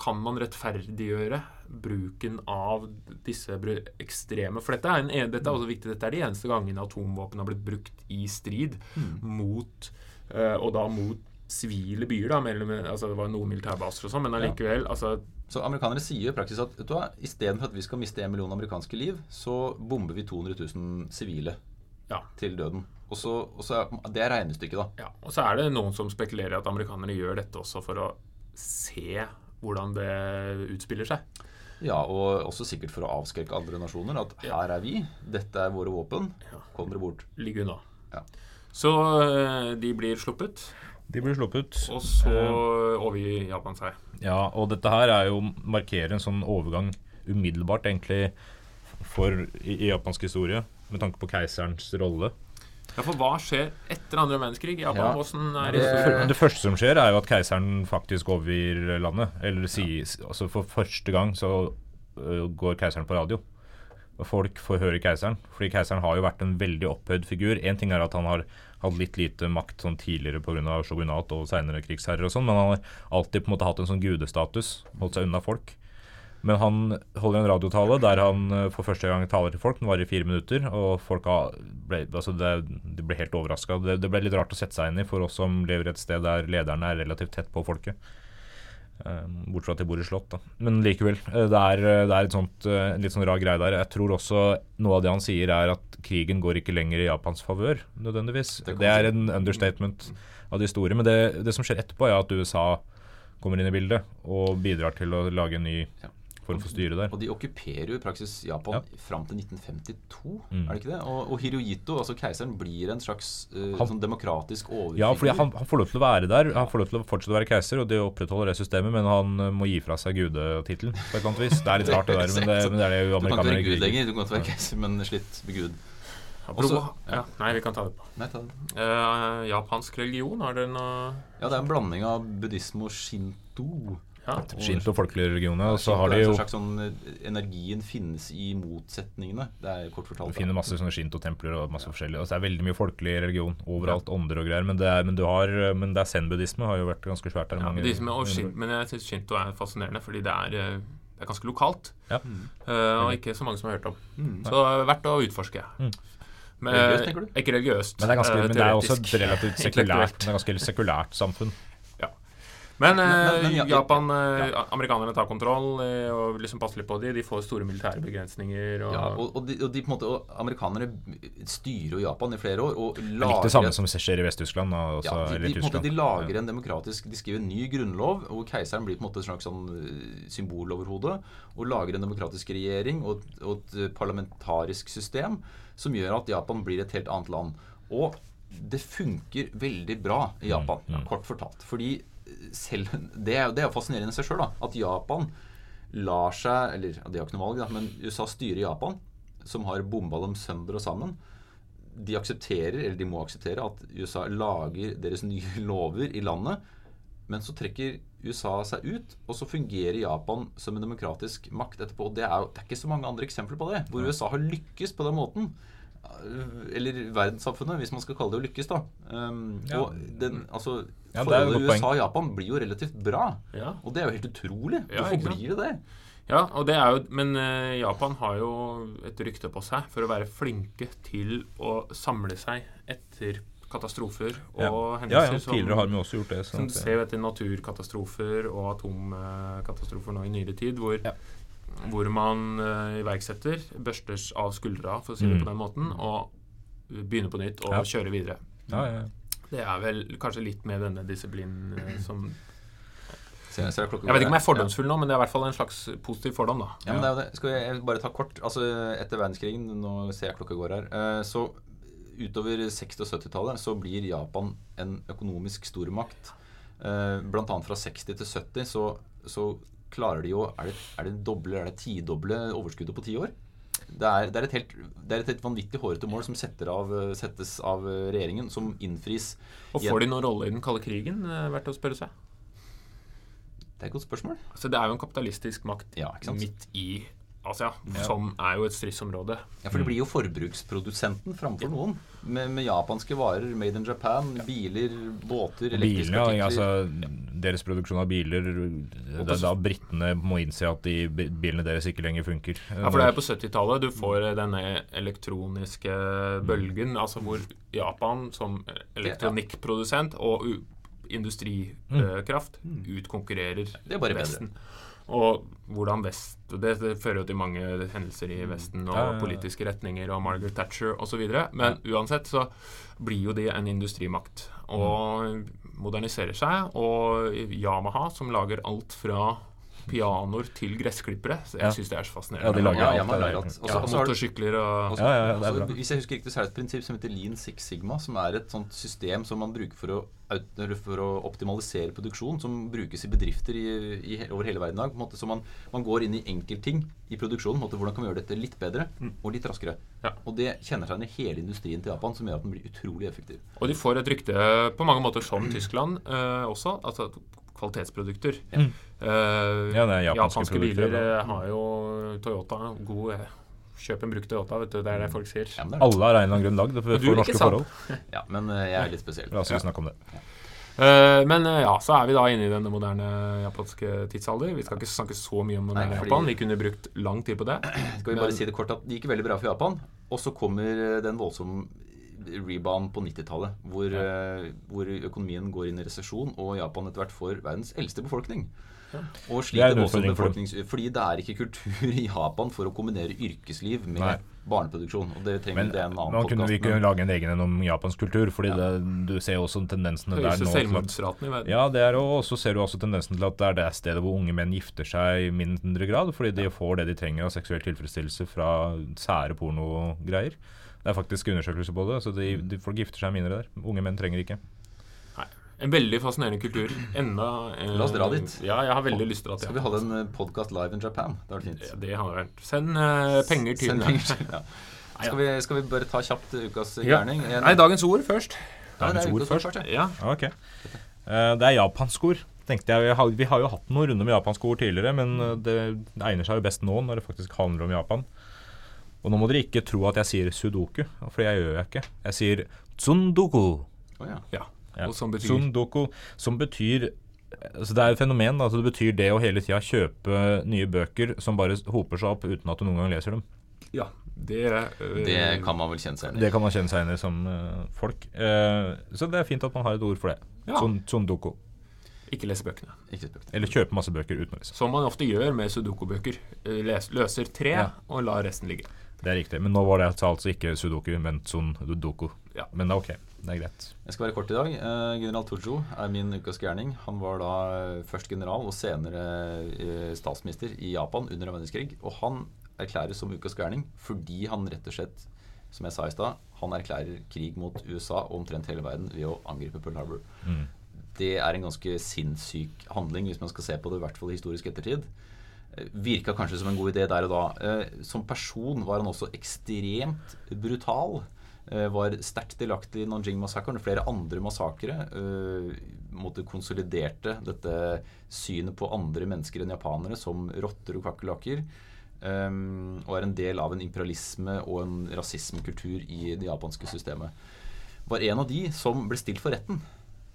Kan man rettferdiggjøre bruken av disse ekstreme For dette er, en, dette er også viktig. Dette er de eneste gangene atomvåpen har blitt brukt i strid mot uh, Og da mot sivile byer. da, mellom, altså Det var noen militærbaser og sånn, men allikevel altså, Så amerikanere sier i praksis at vet du hva, istedenfor at vi skal miste en million amerikanske liv, så bomber vi 200 000 sivile Ja. til døden. Og så, og så Det er regnestykket, da. Ja, og så er det noen som spekulerer at amerikanere gjør dette også for å se hvordan det utspiller seg. Ja, Og også sikkert for å avskrekke andre nasjoner. At her er vi, dette er våre våpen. Ja. Kom dere bort. Ligg unna. Ja. Så eh, de blir sluppet, De blir sluppet. og så Eh. overgir Japan seg. Ja, og dette her er jo markerer en sånn overgang umiddelbart, egentlig, for i, i japansk historie, med tanke på keiserens rolle. Ja, For hva skjer etter andre verdenskrig i Japan? Ja. Hvordan er Det- det? Det første som skjer, er jo at keiseren faktisk overgir landet. Eller sies Altså for første gang så uh, går keiseren på radio. Og folk får høre keiseren. Fordi keiseren har jo vært en veldig opphøyd figur. Én ting er at han har hatt litt lite makt sånn tidligere pga. shogunat og seinere krigsherrer og sånn, men han har alltid på en måte hatt en sånn gudestatus. Holdt seg unna folk. Men han holder en radiotale der han for første gang taler til folk. Den varer i fire minutter, og folk ble, altså det, de ble helt overraska. Det, det ble litt rart å sette seg inn i for oss som lever et sted der lederne er relativt tett på folket. Eh, Bortsett fra at de bor i slott, da. Men likevel. eh, Det er, eh, det er sånt, eh, en litt sånn rar greie der. Jeg tror også noe av det han sier, er at krigen går ikke lenger i Japans favør, nødvendigvis. Det Det er en understatement av de store. Men det, det som skjer etterpå, er at USA kommer inn i bildet og bidrar til å lage en ny Ja. Form for styre der. Og de okkuperer jo i praksis Japan Ja. fram til 1952, Mm. er det ikke det? Og, og Hirohito, altså keiseren, blir en slags uh, Han- sånn demokratisk overfigur. Ja, fordi han, han får lov til å være der. Han får lov til å fortsette å være keiser, og det opprettholder det systemet, men han eh, må gi fra seg gudetittelen på et eller annet vis. Det er litt rart, det der, men det, men det er det jo Du kan ikke være gud lenger, du kan godt være keiser, men slitt med Gud. Også- ja, nei, vi kan ta det på. Nei, ta det. Uh, japansk religion, har dere noe Ja, det er en blanding av buddhisme og shinto. Ja. Shinto og. Og så har de jo slags sånn eh, Energien finnes i motsetningene. Det er kort fortalt. Du finner masse sånne shinto-templer og masse forskjellig. Og så er det veldig mye folkelig religion overalt. Ånder og greier. Men det er, men du har, men det er zen-buddhisme har jo vært ganske svært der. Ja, mange- buddhisme og shin, men jeg syns shinto er fascinerende, fordi det er, eh, det er ganske lokalt. Ja. eh, og ikke så mange som har hørt om. Mm. Så er verdt å utforske. Mm. Men, Religiøst, tenker du? Ikke religiøst. Men det er, ganske, men det er også et relativt sekulært, det er ganske sekulært samfunn. Men, eh, Men- men- men ja, Japan ja. Amerikanerne tar kontroll eh, og liksom passer litt på dem. De får store militære begrensninger. Og, Ja, og, og, de, og de på en måte og Amerikanere styrer jo Japan i flere år og Det er litt det samme som skjer i Vest-Tyskland. Og også, ja, de, de, på en måte, de lager en demokratisk De skriver en ny grunnlov, og keiseren blir på en måte et slags sånn eh, symbol over hodet. Og lager en demokratisk regjering og, og et eh, parlamentarisk system som gjør at Japan blir et helt annet land. Og det funker veldig bra i Japan, mm. kort fortalt. Fordi selv Det er, det er jo fascinerende i seg sjøl, at Japan lar seg Eller de har ikke noe valg, da, men USA styrer Japan, som har bomba dem sønder og sammen de aksepterer, eller de må akseptere, at USA lager deres nye lover i landet. Men så trekker USA seg ut, og så fungerer Japan som en demokratisk makt etterpå. Og det er jo det er ikke så mange andre eksempler på det, hvor USA har lykkes på den måten. Eller verdenssamfunnet, hvis man skal kalle det å lykkes, da. Um, Ja. Og den, altså Ja, det et Forholdet. USA og Japan blir jo relativt bra. Ja. Og det er jo helt utrolig. Ja, Hvorfor blir det det? Ja, og det er jo, men uh, Japan har jo et rykte på seg for å være flinke til å samle seg etter katastrofer og Ja. hendelser. Ja, ja, tidligere har vi også gjort det. som sånn du at- ser etter naturkatastrofer og atomkatastrofer nå i nyere tid, hvor, Ja. Hvor man uh, iverksetter, børster av skuldra, for å si det Mm. på den måten, og begynner på nytt og Ja. kjører videre. Ja, ja, ja. Det er vel kanskje litt med denne disiplinen uh, som ser klokka Jeg vet ikke om jeg er fordomsfull nå, men det er i hvert fall en slags positiv fordom, da. Ja, men det er jo det. Skal jeg, jeg bare ta kort. Altså, Etter verdenskrigen, nå ser jeg klokka går her, eh, så utover 60- og 70-tallet så blir Japan en økonomisk stormakt Eh, blant annet fra 60 til 70 så, så klarer de jo Er det, er det doble, det tidoble overskuddet på ti år? Det er, det, er helt, det er et helt vanvittig hårete mål som av, settes av regjeringen, som innfris. Og får de noen rolle i den kalde krigen? eh, Verdt å spørre seg. Det er et godt spørsmål. Så det er jo en kapitalistisk makt Ja, midt i Asia, som er jo et stridsområde. Ja, For det blir jo forbruksprodusenten framfor noen. Med, med japanske varer, made in Japan, biler, båter, elektriske Bilene, ja, altså Deres produksjon av biler Det er da britene må innse at de bilene deres ikke lenger funker. Ja, for det er på 70-tallet du får denne elektroniske bølgen, altså hvor Japan som elektronikkprodusent og u- industrikraft utkonkurrerer Det er bare bedre. Og hvordan Vest det, det fører jo til mange hendelser i Vesten og Ja, ja, ja. politiske retninger og Margaret Thatcher osv. Men uansett så blir jo de en industrimakt og moderniserer seg. Og Yamaha, som lager alt fra pianoer til gressklippere så Ja. Jeg syns det er så fascinerende. Ja, de lager Ja, alt. ja, man det lager alt. Også- Ja, også motorsykler og Også- Ja, ja, ja, det er også. Hvis jeg husker riktig, så er det et prinsipp som heter Lean Six Sigma, som er et sånt system som man bruker for å, for å optimalisere produksjon, som brukes i bedrifter i, i, over hele verden i dag. På en måte, så man, man går inn i enkeltting i produksjonen. På en måte, hvordan kan vi gjøre dette litt bedre og litt raskere? Ja. Og det kjennetegner hele industrien til Japan, som gjør at den blir utrolig effektiv. Og de får et rykte på mange måter som Tyskland eh, også. Altså kvalitetsprodukter. Mm. Uh, Ja, det er japanske japanske biler da. eh, har jo Toyota god eh, Kjøp en brukt Toyota, vet du. Det er det folk sier. Ja, det er, Alle har en eller annen grunn lagd for, for norske forhold. ja, men jeg er litt spesiell. La oss ikke snakke om det. Uh, men uh, ja, så er vi da inne i den moderne japanske tidsalder. Vi skal ikke snakke så mye om Nei, Japan. Vi kunne brukt lang tid på det. Skal vi Men- bare si det kort at det gikk veldig bra for Japan. Og så kommer den voldsomme rebound på 90-tallet, hvor, eh, hvor økonomien går inn i resesjon, og Japan etter hvert får verdens eldste befolkning. Og er sliter også for befolknings... Fordi det er ikke kultur i Japan for å kombinere yrkesliv med Nei. barneproduksjon. Og det trenger Men det en annen man kunne vi ikke men- lage en egen en om japansk kultur, fordi det, du ser jo også tendensene der nå. selvmordsraten i verden. Ja, det er og så ser du også tendensen til at det er det stedet hvor unge menn gifter seg i mindre grad, fordi de får det de trenger av seksuell tilfredsstillelse fra sære pornogreier. Det er faktisk undersøkelser på det, så de, de, folk gifter seg mindre der. Unge menn trenger ikke. Nei. En veldig fascinerende kultur. Enda eh, La oss dra dit. Ja, jeg har veldig lyst til at Skal vi holde en podkast live in Japan? Det hadde vært Ja, det har vært. Send eh, penger til Send penger. ja. skal, vi, skal vi bare ta kjapt ukas gjerning? Ja. Nei, dagens ord først. Dagens ord først. ja. Ja. Ok. Uh, det er japansk ord. Tenkte jeg, vi har, vi har jo hatt noen runder med japanske ord tidligere, men eh, det, det egner seg jo best nå når det faktisk handler om Japan. Og nå må dere ikke tro at jeg sier sudoku, for jeg gjør jeg ikke. Jeg sier tsundoku. Oh, ja. ja. Ja. Og som betyr Tsundoku, som betyr altså Det er et fenomen. da, altså Det betyr det å hele tida kjøpe nye bøker som bare hoper seg opp uten at du noen gang leser dem. Ja. Det, øh, Det kan man vel kjenne seg igjen i. Det kan man kjenne seg igjen i som øh, folk. Uh, så det er fint at man har et ord for det. Ja. Tsundoku. Ikke lese bøkene. Ikke bøkene. Eller kjøpe masse bøker uten å lese. Som man ofte gjør med sudoku-bøker. Eh, Løser tre Ja. og lar resten ligge. Det er riktig. Men nå var det altså ikke sudoku, men sundoku. Ja. Men det er ok. Det er greit. Jeg skal være kort i dag. Eh, general Tojo er min ukas gærning. Han var da eh, først general og senere eh, statsminister i Japan under en verdenskrig. Og han erklæres som ukas gærning fordi han rett og slett, som jeg sa i stad, han erklærer krig mot USA og omtrent hele verden ved å angripe Pearl Harbor. Mm. Det er en ganske sinnssyk handling hvis man skal se på det, i hvert fall i historisk ettertid. Virka kanskje som en god idé der og da. Eh, Som person var han også ekstremt brutal. Eh, Var sterkt delaktig i Nanjing-massakren og flere andre massakre. eh, måtte konsoliderte dette synet på andre mennesker enn japanere som rotter og kakerlakker. Og er en del av en imperialisme og en rasismekultur i det japanske systemet. Var en av de som ble stilt for retten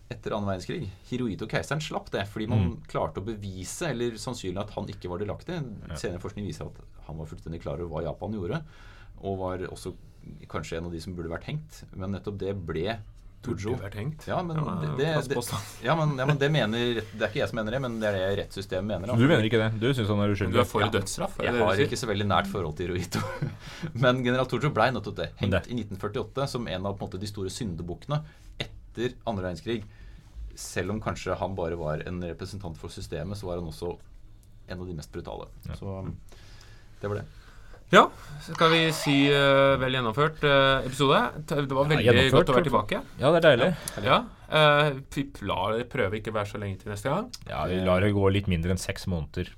etter annen verdenskrig. Hirohito keiseren slapp det fordi man klarte å bevise, eller sannsynlig at han ikke var delaktig. Senere forskning viser at han var fullstendig klar over hva Japan gjorde, og var også kanskje en av de som burde vært hengt. Men nettopp det ble Tojo. Burde vært hengt. Ja, men Ja, det, det, det, ja, men, ja, men det mener Det er ikke jeg som mener det, men det er det rettssystemet mener. da. Du mener ikke det? Du syns han er uskyldig? Du er for Ja. dødsstraff? Jeg har ikke så veldig nært forhold til Hirohito. Men general Tojo ble nettopp det. Hengt det- i 1948 som en av på en måte, de store syndebukkene etter andre verdenskrig. Selv om kanskje han bare var en representant for systemet, så var han også en av de mest brutale. Så det var det. Ja, så skal vi si uh, vel gjennomført uh, episode. Det var veldig ja, godt å være tilbake. Ja, det er deilig. Ja, Uh, vi lar det prøve ikke være så lenge til neste gang. Ja, Vi lar det gå litt mindre enn seks måneder.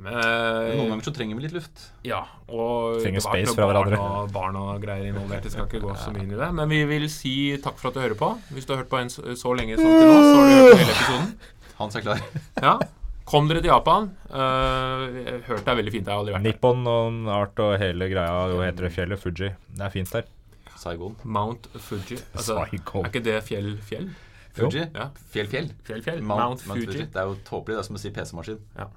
Ja, men, Noen ganger så trenger vi litt luft. ja, og Trenger space fra hverandre. barn barn og greier involvert. Det skal ikke gå så mye inn i det. Men vi vil si takk for at du hører på. Hvis du har hørt på en så, så lenge som til nå, så har du hørt på hele episoden. Hans er klar. Ja, Kom dere til Japan. Uh, hørt det er veldig fint. Jeg har aldri vært der. Nippon og Art og hele greia, hva heter det fjellet? Fuji. Det er fint der. Saigon. Mount Fuji. Altså, Saigon. er ikke det fjell, fjell? Fuji. Ja. Fjell, fjell. Fjell, fjell. Mount, Mount, Mount Fuji. Fuji. Det er jo tåpelig. Det er som å si PC-maskin. Ja.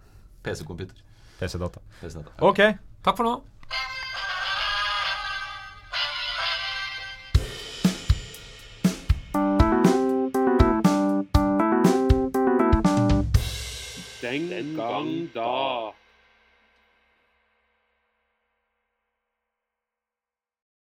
PC-computer. PC-data. PC-nett. Ok. Takk for nå. Den gang da.